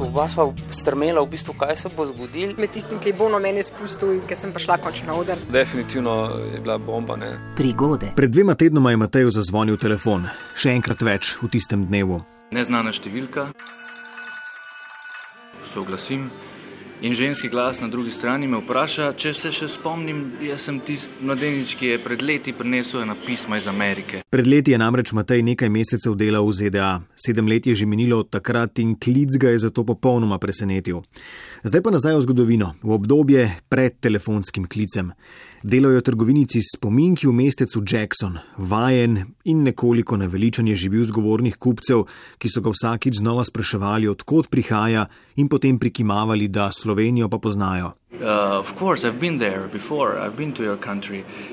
Oba sva strmela, v bistvu, kaj se bo zgodilo. Med tistim, ki je bolno meni spustil in ki sem prišla končno na oder. Definitivno je bila bomba. Ne? Prigode. Pred dvema tednoma je Matej zazvonil telefon, še enkrat več v tistem dnevu. Neznana številka, soglasim. In ženski glas na drugi strani me vpraša, če se še spomnim, jaz sem tisti mladenič, ki je pred leti prinesel ena pisma iz Amerike. Pred leti je namreč Matej nekaj mesecev delal v ZDA. Sedem let je že minilo od takrat in klic ga je zato popolnoma presenetil. Zdaj pa nazaj v zgodovino, v obdobje pred telefonskim klicem. Delajo v trgovinici spominki v mestecu Jackson, vajen in nekoliko naveličan je živel zgovornih kupcev, ki so ga vsakič znova spraševali, odkot prihaja in potem prikimavali, da Slovenijo pa poznajo. Uh, course, before,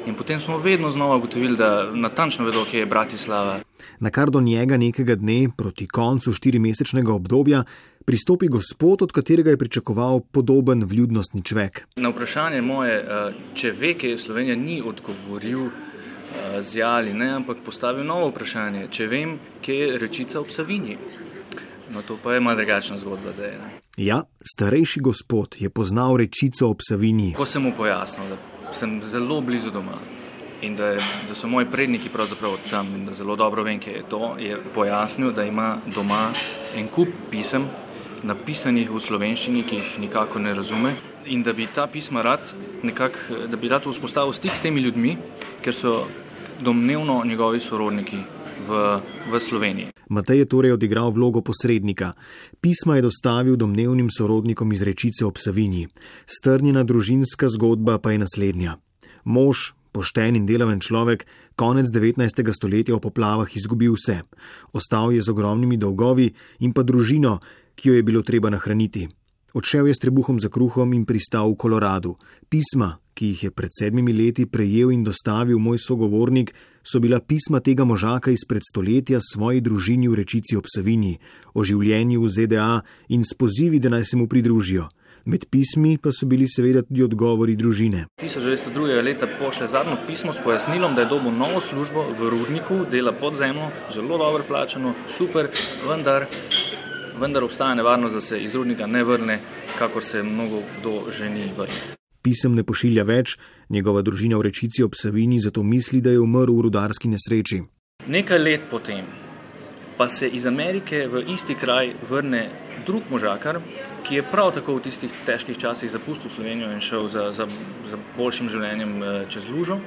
in potem smo vedno znova ugotovili, da natančno vedo, kje je Bratislava. Na kar do njega nekega dne, proti koncu štirimesečnega obdobja, pristopi gospod, od katerega je pričakoval podoben vljudnostni človek. Na vprašanje moje, uh, če ve, kje je Slovenija, ni odgovoril uh, z ja ali ne, ampak postavil novo vprašanje, če vem, kje je rečica ob Savinji. No, to pa je malo drugačna zgodba zdaj. Ne? Ja, starejši gospod je poznal rečico ob Savinji. Ko sem mu pojasnil, da sem zelo blizu doma in da, je, da so moji predniki pravzaprav tam in da zelo dobro vem, kje je to, je pojasnil, da ima doma en kup pisem, napisanih v slovenščini, ki jih nikako ne razume. In da bi ta pisma rad, nekak, da bi rad vzpostavil stik s temi ljudmi, ker so domnevno njegovi sorodniki v, v Sloveniji. Matej je torej odigral vlogo posrednika. Pisma je dostavil domnevnim sorodnikom iz rečice ob Savinji. Strnjena družinska zgodba pa je naslednja. Mož, pošten in delaven človek, konec 19. stoletja v poplavah izgubil vse. Ostal je z ogromnimi dolgovi in pa družino, ki jo je bilo treba nahraniti. Odšel je s trebuhom za kruhom in pristal v Koloradu. Pisma, ki jih je pred sedmimi leti prejel in dostavil moj sogovornik, so bila pisma tega možaka izpred stoletja svoji družini v rečici ob Savinji, o življenju v ZDA in s pozivi, da naj se mu pridružijo. Med pismi pa so bili seveda tudi odgovori družine. 1902. leta pošle zadnjo pismo s pojasnilom, da je dobil novo službo v rudniku, dela pod zemljo, zelo dobro plačano, super, vendar, vendar obstaja nevarnost, da se iz rudnika ne vrne, kakor se mnogo kdo ženi vrniti pisem ne pošilja več, njegova družina v rečici ob Savini zato misli, da je umrl v rudarski nesreči. Nekaj let potem pa se iz Amerike v isti kraj vrne drug možakar, ki je prav tako v tistih težkih časih zapustil Slovenijo in šel za, za, za boljšim življenjem eh, čez lužo.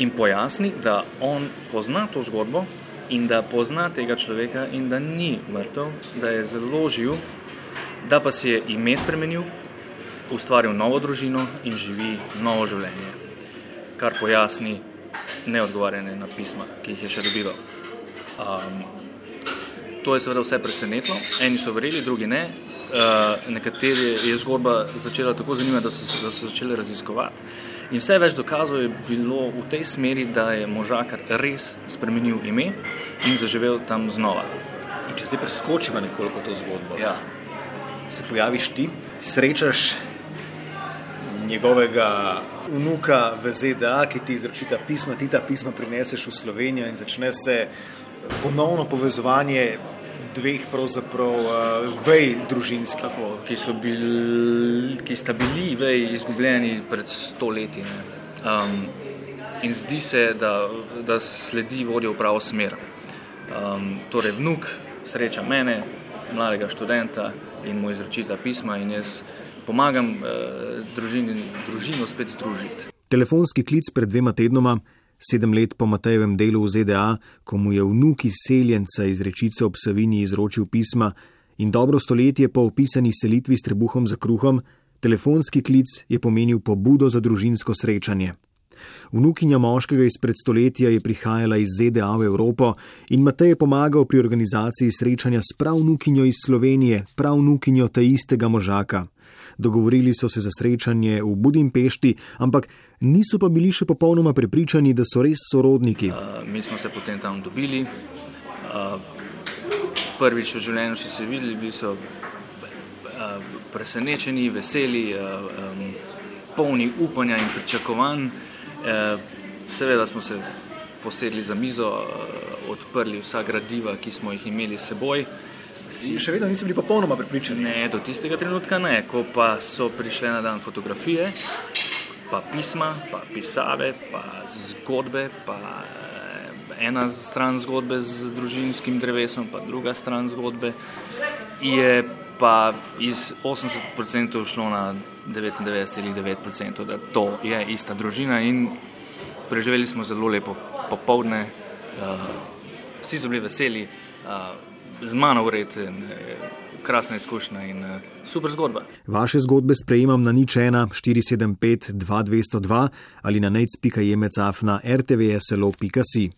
In pojasni, da on pozna to zgodbo in da pozna tega človeka in da ni mrtev, da je zelo živ, da pa si je ime spremenil, ustvaril novo družino in živi novo življenje, kar pojasni neodgovarjanje na pisma, ki jih je še dobival. Um, to je seveda vse presenetilo, eni so verjeli, drugi ne. Uh, nekateri je zgodba začela tako zanimati, da so, da so začeli raziskovati. In vse več dokazov je bilo v tej smeri, da je možakar res spremenil ime in zaživel tam znova. In če zdaj preskočiva nekoliko to zgodbo, ja. se pojaviš ti, srečaš njegovega vnuka v ZDA, ki ti izročita pisma, ti ta pisma prineseš v Slovenijo in začne se ponovno povezovanje dveh pravzaprav uh, vej družinskih. Tako, ki, bil, ki sta bili vej izgubljeni pred stoletji. Um, in zdi se, da, da sledi vodijo v pravo smer. Um, torej, vnuk sreča mene, mladega študenta in mu izročita pisma in jaz pomagam eh, družini, družino spet združiti. Telefonski klic pred dvema tednoma, sedem let po Matejevem delu v ZDA, ko mu je vnuk izseljenca iz rečice ob Savini izročil pisma in dobro stoletje po opisani selitvi s trebuhom za kruhom, telefonski klic je pomenil pobudo za družinsko srečanje. Vnukinja moškega izpred stoletja je prihajala iz ZDA v Evropo in Matej je pomagal pri organizaciji srečanja s pravnukinjo iz Slovenije, pravnukinjo ta istega možaka. Dogovorili so se za srečanje v Budimpešti, ampak niso pa bili še popolnoma prepričani, da so res sorodniki. Uh, mi smo se potem tam dobili. Uh, prvič v življenju so se videli, bili so uh, presenečeni, veseli, uh, um, polni upanja in pričakovanj. Uh, seveda smo se posedli za mizo, uh, odprli vsa gradiva, ki smo jih imeli s seboj. Si še vedno niso bili popolnoma prepričani? Ne, do tistega trenutka ne, ko pa so prišle na dan fotografije, pa pisma, pa pisave, pa zgodbe, pa eh, ena stran zgodbe z družinskim drevesom, pa druga stran zgodbe, je pa iz 80% šlo na 99,9%, da to je ista družina in preživeli smo zelo lepo popovdne, uh, vsi so bili veseli, uh, z mano urejten, krasna izkušnja in uh, super zgodba. Vaše zgodbe sprejemam na nič 1 475 2202 ali na nec.jemecaf na rtvslo.si.